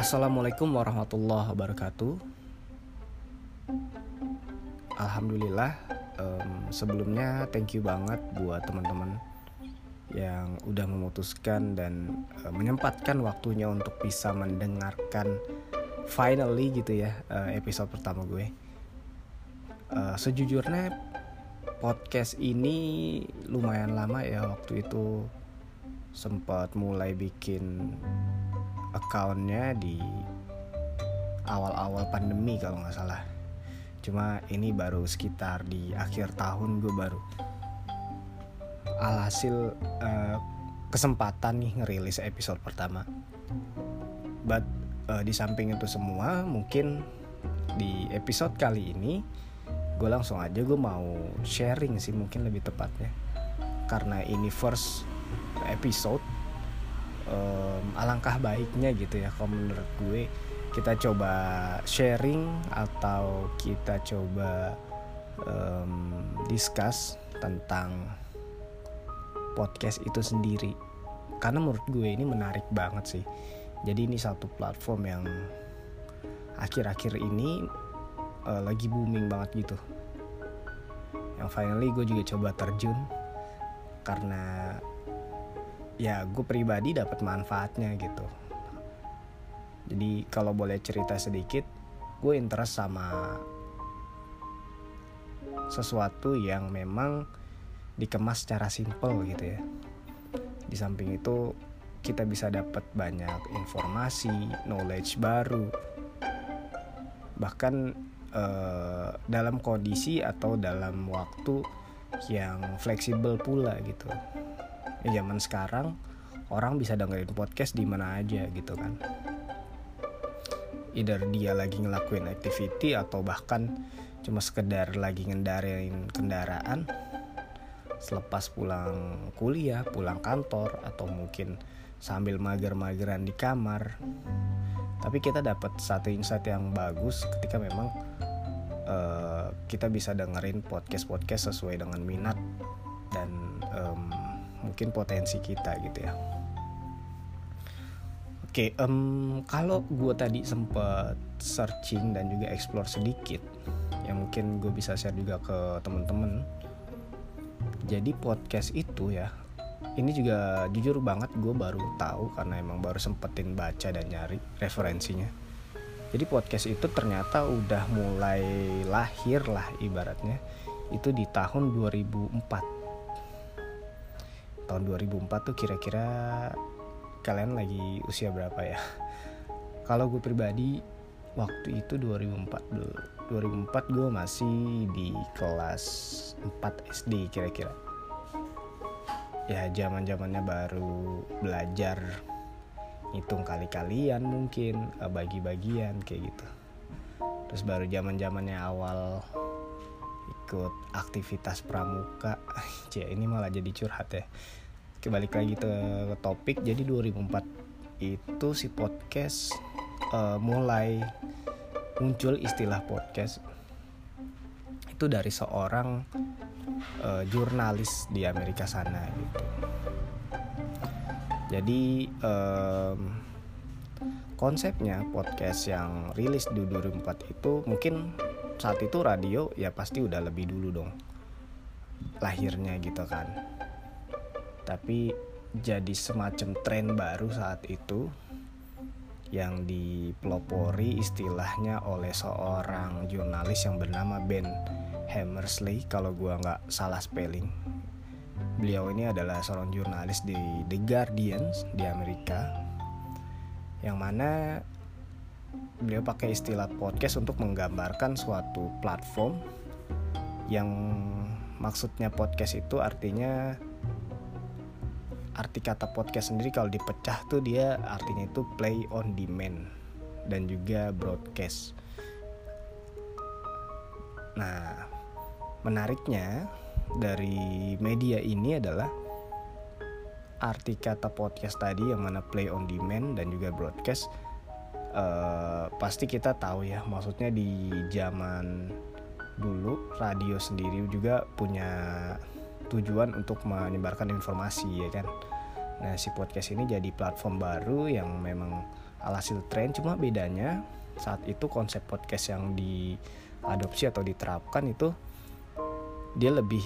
Assalamualaikum warahmatullahi wabarakatuh. Alhamdulillah, um, sebelumnya thank you banget buat teman-teman yang udah memutuskan dan uh, menyempatkan waktunya untuk bisa mendengarkan finally gitu ya uh, episode pertama gue. Uh, sejujurnya podcast ini lumayan lama ya waktu itu sempat mulai bikin accountnya di awal-awal pandemi kalau nggak salah. Cuma ini baru sekitar di akhir tahun gue baru alhasil uh, kesempatan nih ngerilis episode pertama. But uh, di samping itu semua mungkin di episode kali ini gue langsung aja gue mau sharing sih mungkin lebih tepatnya. Karena ini first episode um, alangkah baiknya gitu ya kalau menurut gue. Kita coba sharing atau kita coba um, discuss tentang podcast itu sendiri. Karena menurut gue ini menarik banget sih. Jadi ini satu platform yang akhir-akhir ini uh, lagi booming banget gitu. Yang finally gue juga coba terjun karena ya gue pribadi dapat manfaatnya gitu. Jadi kalau boleh cerita sedikit gue interest sama sesuatu yang memang dikemas secara simple gitu ya. Di samping itu kita bisa dapat banyak informasi knowledge baru. Bahkan eh, dalam kondisi atau dalam waktu yang fleksibel pula gitu ya zaman sekarang orang bisa dengerin podcast di mana aja gitu kan either dia lagi ngelakuin activity atau bahkan cuma sekedar lagi ngendarain kendaraan selepas pulang kuliah, pulang kantor atau mungkin sambil mager-mageran di kamar. Tapi kita dapat satu insight yang bagus ketika memang uh, kita bisa dengerin podcast-podcast sesuai dengan minat dan um, mungkin potensi kita gitu ya. Oke okay, um, kalau gue tadi sempet searching dan juga explore sedikit yang mungkin gue bisa share juga ke temen-temen. Jadi podcast itu ya ini juga jujur banget gue baru tahu karena emang baru sempetin baca dan nyari referensinya. Jadi podcast itu ternyata udah mulai lahir lah ibaratnya. Itu di tahun 2004 tahun 2004 tuh kira-kira kalian lagi usia berapa ya? Kalau gue pribadi waktu itu 2004 2004 gue masih di kelas 4 SD kira-kira. Ya zaman zamannya baru belajar hitung kali-kalian mungkin eh, bagi-bagian kayak gitu. Terus baru zaman zamannya awal ikut aktivitas pramuka ya ini malah jadi curhat ya. Kembali lagi ke topik jadi 2004 itu si podcast uh, mulai muncul istilah podcast itu dari seorang uh, jurnalis di Amerika sana gitu. Jadi um, konsepnya podcast yang rilis di 2004 itu mungkin saat itu radio ya pasti udah lebih dulu dong lahirnya gitu kan. Tapi jadi semacam tren baru saat itu yang dipelopori istilahnya oleh seorang jurnalis yang bernama Ben Hammersley kalau gua nggak salah spelling. Beliau ini adalah seorang jurnalis di The Guardian di Amerika yang mana beliau pakai istilah podcast untuk menggambarkan suatu platform yang maksudnya podcast itu artinya arti kata podcast sendiri kalau dipecah tuh dia artinya itu play on demand dan juga broadcast. Nah, menariknya dari media ini adalah arti kata podcast tadi yang mana play on demand dan juga broadcast uh, pasti kita tahu ya maksudnya di zaman dulu radio sendiri juga punya tujuan untuk menyebarkan informasi ya kan. Nah si podcast ini jadi platform baru yang memang alhasil tren. Cuma bedanya saat itu konsep podcast yang diadopsi atau diterapkan itu dia lebih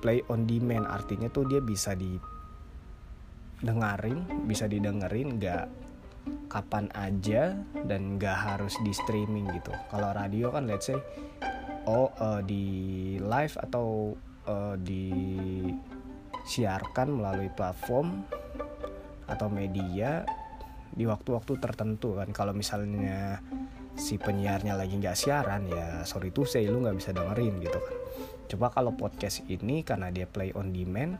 play on demand. Artinya tuh dia bisa didengarin bisa didengerin nggak kapan aja dan nggak harus di streaming gitu. Kalau radio kan let's say oh uh, di live atau uh, disiarkan melalui platform atau media di waktu-waktu tertentu kan. Kalau misalnya si penyiarnya lagi nggak siaran ya sorry tuh saya lu nggak bisa dengerin gitu kan. Coba kalau podcast ini karena dia play on demand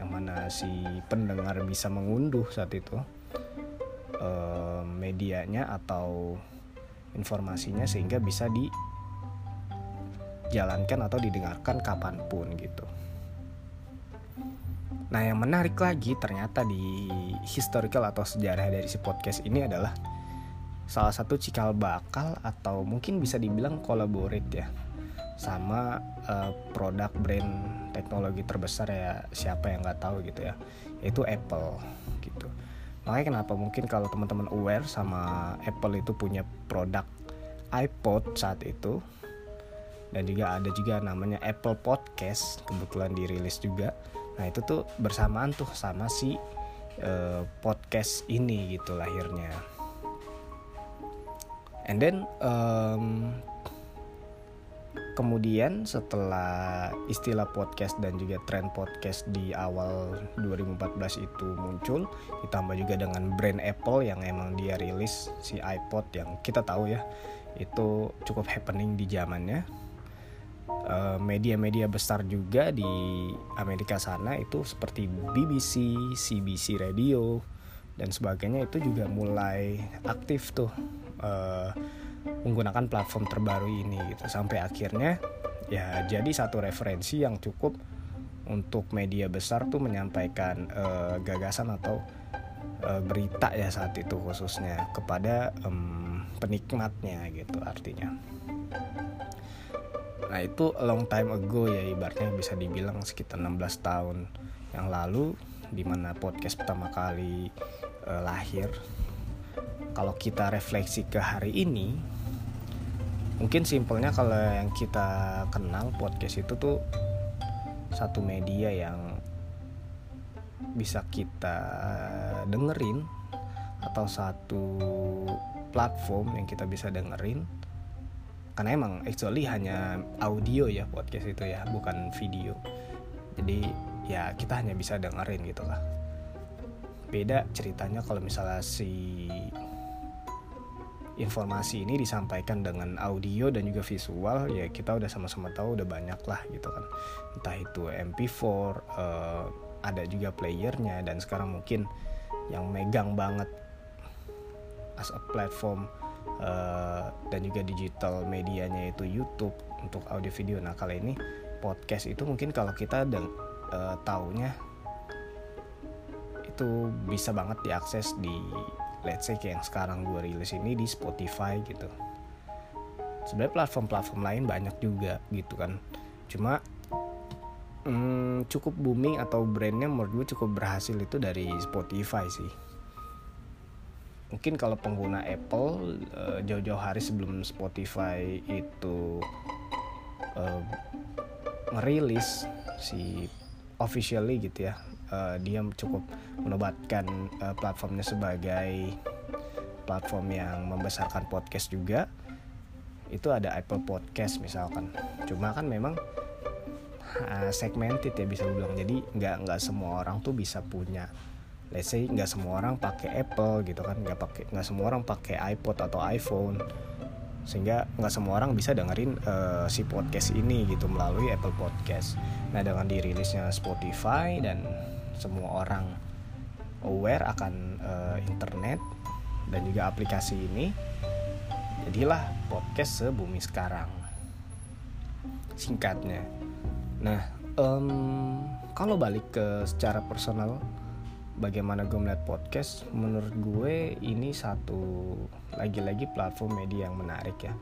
yang mana si pendengar bisa mengunduh saat itu uh, medianya atau informasinya sehingga bisa dijalankan atau didengarkan kapan pun gitu. Nah yang menarik lagi ternyata di historical atau sejarah dari si podcast ini adalah salah satu cikal bakal atau mungkin bisa dibilang collaborate ya sama uh, produk brand teknologi terbesar ya siapa yang nggak tahu gitu ya yaitu Apple gitu makanya kenapa mungkin kalau teman-teman aware sama Apple itu punya produk iPod saat itu dan juga ada juga namanya Apple Podcast kebetulan dirilis juga. Nah itu tuh bersamaan tuh sama si uh, podcast ini gitu lahirnya. And then um, kemudian setelah istilah podcast dan juga tren podcast di awal 2014 itu muncul ditambah juga dengan brand Apple yang emang dia rilis si iPod yang kita tahu ya itu cukup happening di zamannya media-media besar juga di Amerika sana itu seperti BBC, CBC Radio dan sebagainya itu juga mulai aktif tuh uh, menggunakan platform terbaru ini gitu sampai akhirnya ya jadi satu referensi yang cukup untuk media besar tuh menyampaikan uh, gagasan atau uh, berita ya saat itu khususnya kepada um, penikmatnya gitu artinya. Nah itu a long time ago ya ibaratnya bisa dibilang sekitar 16 tahun yang lalu di mana podcast pertama kali uh, lahir. Kalau kita refleksi ke hari ini, mungkin simpelnya kalau yang kita kenal podcast itu tuh satu media yang bisa kita dengerin atau satu platform yang kita bisa dengerin karena emang actually hanya audio ya podcast itu ya bukan video. Jadi ya kita hanya bisa dengerin gitu lah. Beda ceritanya kalau misalnya si informasi ini disampaikan dengan audio dan juga visual ya kita udah sama-sama tahu udah banyak lah gitu kan. Entah itu MP4 uh, eh, ada juga playernya dan sekarang mungkin yang megang banget as a platform uh, dan juga digital medianya itu YouTube untuk audio video. Nah kali ini podcast itu mungkin kalau kita dan uh, taunya itu bisa banget diakses di let's say kayak yang sekarang gue rilis ini di Spotify gitu. Sebenarnya platform-platform lain banyak juga gitu kan. Cuma hmm, cukup booming atau brandnya menurut gue cukup berhasil itu dari Spotify sih mungkin kalau pengguna Apple uh, jauh-jauh hari sebelum Spotify itu uh, si officially gitu ya uh, dia cukup menobatkan uh, platformnya sebagai platform yang membesarkan podcast juga. Itu ada Apple Podcast misalkan. Cuma kan memang uh, segmented ya bisa bilang jadi nggak nggak semua orang tuh bisa punya let's say nggak semua orang pakai Apple gitu kan nggak pakai nggak semua orang pakai iPod atau iPhone. Sehingga nggak semua orang bisa dengerin uh, si podcast ini gitu melalui Apple Podcast. Nah dengan dirilisnya Spotify dan semua orang aware akan uh, internet dan juga aplikasi ini jadilah podcast sebumi sekarang. Singkatnya. Nah um, kalau balik ke secara personal bagaimana gue melihat podcast menurut gue ini satu lagi-lagi platform media yang menarik ya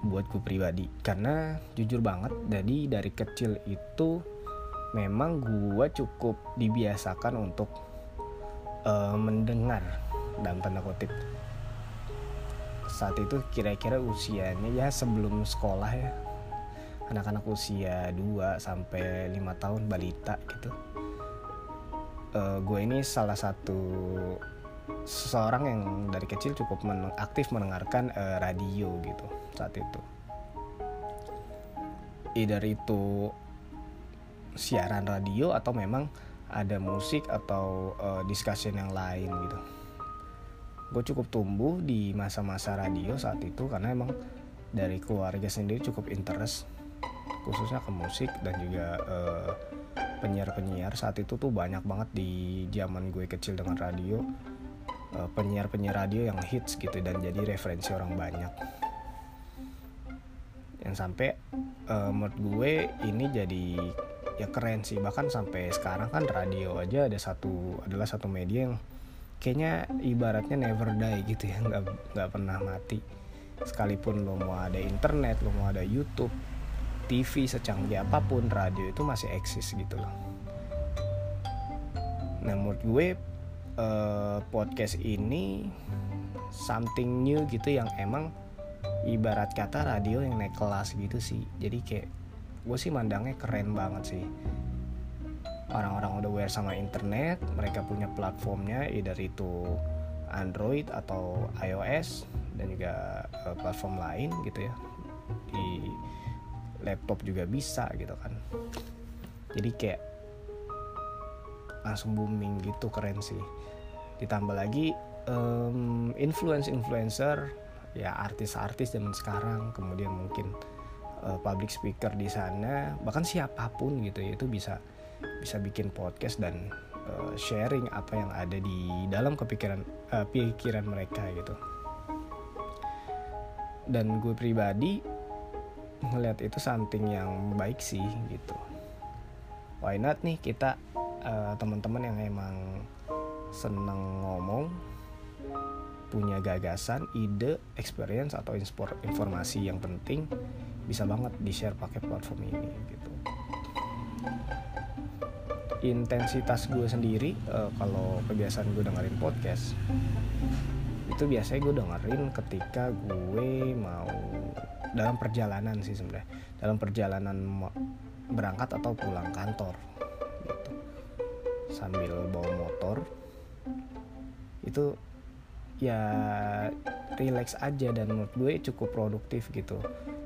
buat gue pribadi. Karena jujur banget jadi dari kecil itu memang gue cukup dibiasakan untuk uh, mendengar dalam tanda kutip. Saat itu kira-kira usianya ya sebelum sekolah ya. Anak-anak usia 2 sampai 5 tahun balita gitu uh, gue ini salah satu seseorang yang dari kecil cukup men aktif mendengarkan uh, radio gitu saat itu. Either itu siaran radio atau memang ada musik atau uh, discussion yang lain gitu. Gue cukup tumbuh di masa-masa radio saat itu karena emang dari keluarga sendiri cukup interest khususnya ke musik dan juga uh, penyiar-penyiar saat itu tuh banyak banget di zaman gue kecil dengan radio. Uh, penyiar-penyiar radio yang hits gitu dan jadi referensi orang banyak. Yang sampai uh, menurut gue ini jadi ya keren sih. Bahkan sampai sekarang kan radio aja ada satu adalah satu media yang kayaknya ibaratnya never die gitu ya. Nggak nggak pernah mati. Sekalipun lo mau ada internet lo mau ada YouTube TV secanggih apa pun radio itu masih eksis gitu loh. Nah menurut gue uh, podcast ini something new gitu yang emang ibarat kata radio yang naik kelas gitu sih. Jadi kayak gue sih mandangnya keren banget sih. Orang-orang udah aware sama internet mereka punya platformnya either itu Android atau iOS dan juga uh, platform lain gitu ya di laptop juga bisa gitu kan. Jadi kayak langsung booming gitu keren sih. Ditambah lagi um, influence influencer ya artis-artis zaman sekarang kemudian mungkin uh, public speaker di sana bahkan siapa pun gitu ya itu bisa bisa bikin podcast dan uh, sharing apa yang ada di dalam kepikiran uh, pikiran mereka gitu. Dan gue pribadi ngelihat itu something yang baik sih gitu why not nih kita uh, teman-teman yang emang seneng ngomong punya gagasan, ide, experience atau informasi yang penting bisa banget di share pakai platform ini gitu. Intensitas gue sendiri uh, kalau kebiasaan gue dengerin podcast itu biasanya gue dengerin ketika gue mau dalam perjalanan sih sebenarnya. Dalam perjalanan berangkat atau pulang kantor gitu. Sambil bawa motor. Itu ya relax aja dan menurut gue cukup produktif gitu.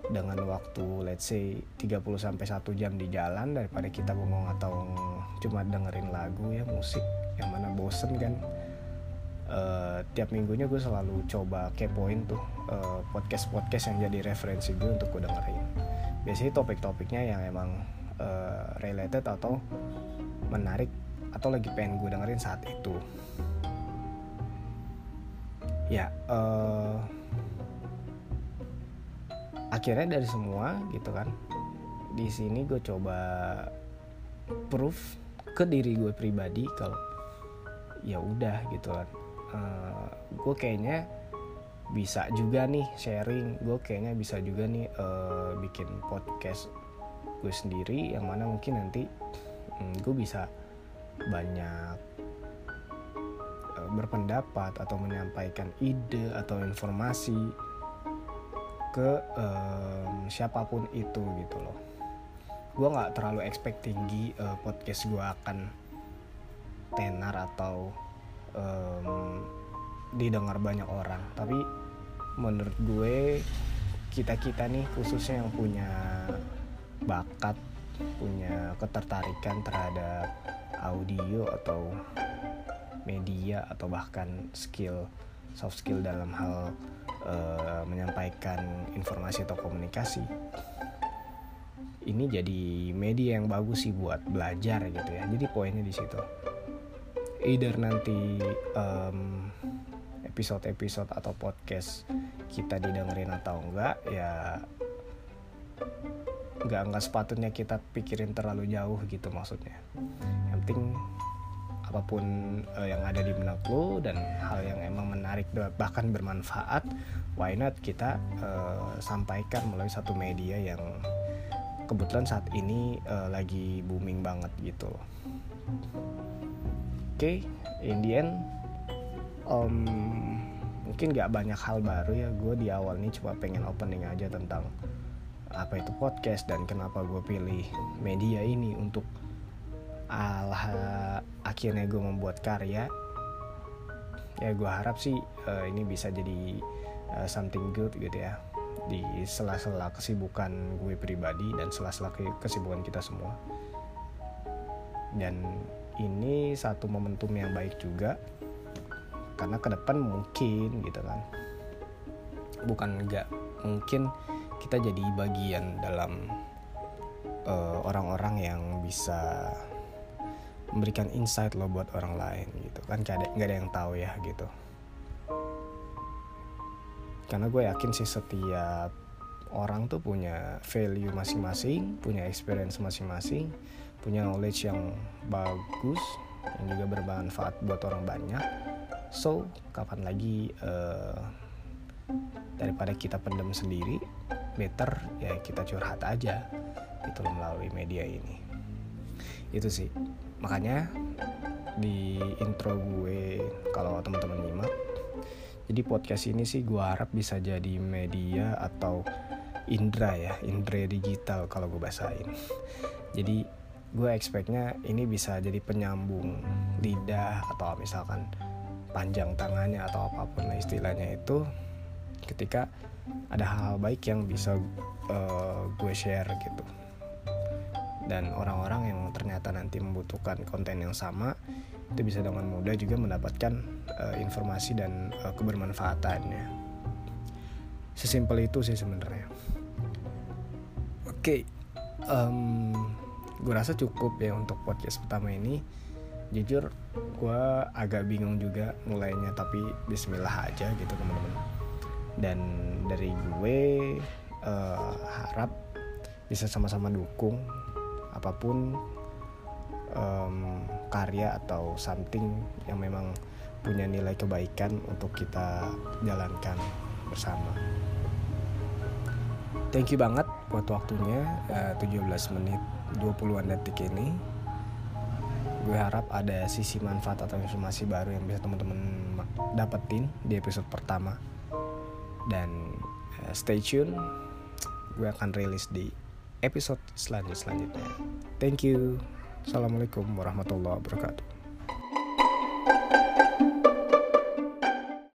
Dengan waktu let's say 30 sampai 1 jam di jalan daripada kita ngomong atau cuma dengerin lagu ya musik yang mana bosen kan uh, tiap minggunya gue selalu coba kepoin tuh uh, podcast-podcast yang jadi referensi gue untuk gue dengerin. Biasanya topik-topiknya yang emang uh, related atau menarik atau lagi pengen gue dengerin saat itu. Ya uh, akhirnya dari semua gitu kan di sini gue coba proof ke diri gue pribadi kalau ya udah gitu kan uh, gue kayaknya bisa juga nih sharing. Gue kayaknya bisa juga nih uh, bikin podcast gue sendiri yang mana mungkin nanti um, hmm, gue bisa banyak berpendapat atau menyampaikan ide atau informasi ke um, siapa pun itu gitu loh. Gue nggak terlalu expect tinggi uh, podcast gue akan tenar atau um, didengar banyak orang. Tapi menurut gue kita kita nih khususnya yang punya bakat punya ketertarikan terhadap audio atau media atau bahkan skill soft skill dalam hal uh, menyampaikan informasi atau komunikasi ini jadi media yang bagus sih buat belajar gitu ya. Jadi poinnya di situ either nanti um, episode-episode atau podcast kita didengerin atau enggak ya nggak nggak sepatutnya kita pikirin terlalu jauh gitu maksudnya. Yang penting apa pun uh, yang ada di benak lo dan hal yang emang menarik bahkan bermanfaat why not kita uh, sampaikan melalui satu media yang kebetulan saat ini uh, lagi booming banget gitu okay, in the end um, mungkin gak banyak hal baru ya. Gue di awal ini cuma pengen opening aja tentang apa itu podcast dan kenapa gue pilih media ini untuk alah akhirnya gue membuat karya. Ya gue harap sih uh, ini bisa jadi uh, something good gitu ya di sela-sela kesibukan gue pribadi dan sela-sela kesibukan kita semua. Dan ini satu momentum yang baik juga. Karena ke depan mungkin gitu kan. Bukan enggak mungkin kita jadi bagian dalam eh, orang-orang uh, yang bisa memberikan insight lo buat orang lain gitu kan. Gak ada nggak ada yang tahu ya gitu. Karena gue yakin sih setiap orang tuh punya value masing-masing punya experience masing-masing punya knowledge yang bagus yang juga bermanfaat buat orang banyak. So kapan lagi uh, daripada kita pendam sendiri better ya kita curhat aja itu melalui media ini. Itu sih. Makanya di intro gue kalau teman-teman nyimak jadi podcast ini sih gue harap bisa jadi media atau indra ya indra digital kalau gue bahasain. Jadi gue expectnya ini bisa jadi penyambung lidah atau misalkan panjang tangannya atau apa pun lah istilahnya itu ketika ada hal, -hal baik yang bisa uh, gue share gitu dan orang-orang yang ternyata nanti membutuhkan konten yang sama itu bisa dengan mudah juga mendapatkan uh, informasi dan uh, kebermanfaatannya sesimpel itu sih sebenarnya oke okay. um, gue rasa cukup ya untuk podcast pertama ini jujur gue agak bingung juga mulainya tapi Bismillah aja gitu teman-teman dan dari gue uh, harap bisa sama-sama dukung apa pun um, karya atau something yang memang punya nilai kebaikan untuk kita jalankan bersama. Thank you banget buat waktunya uh, 17 menit 20-an detik ini. Gue harap ada sisi manfaat atau informasi baru yang bisa teman-teman dapetin di episode pertama. Dan uh, stay tune, gue akan rilis di episode selanjutnya. Thank you. Assalamualaikum warahmatullahi wabarakatuh.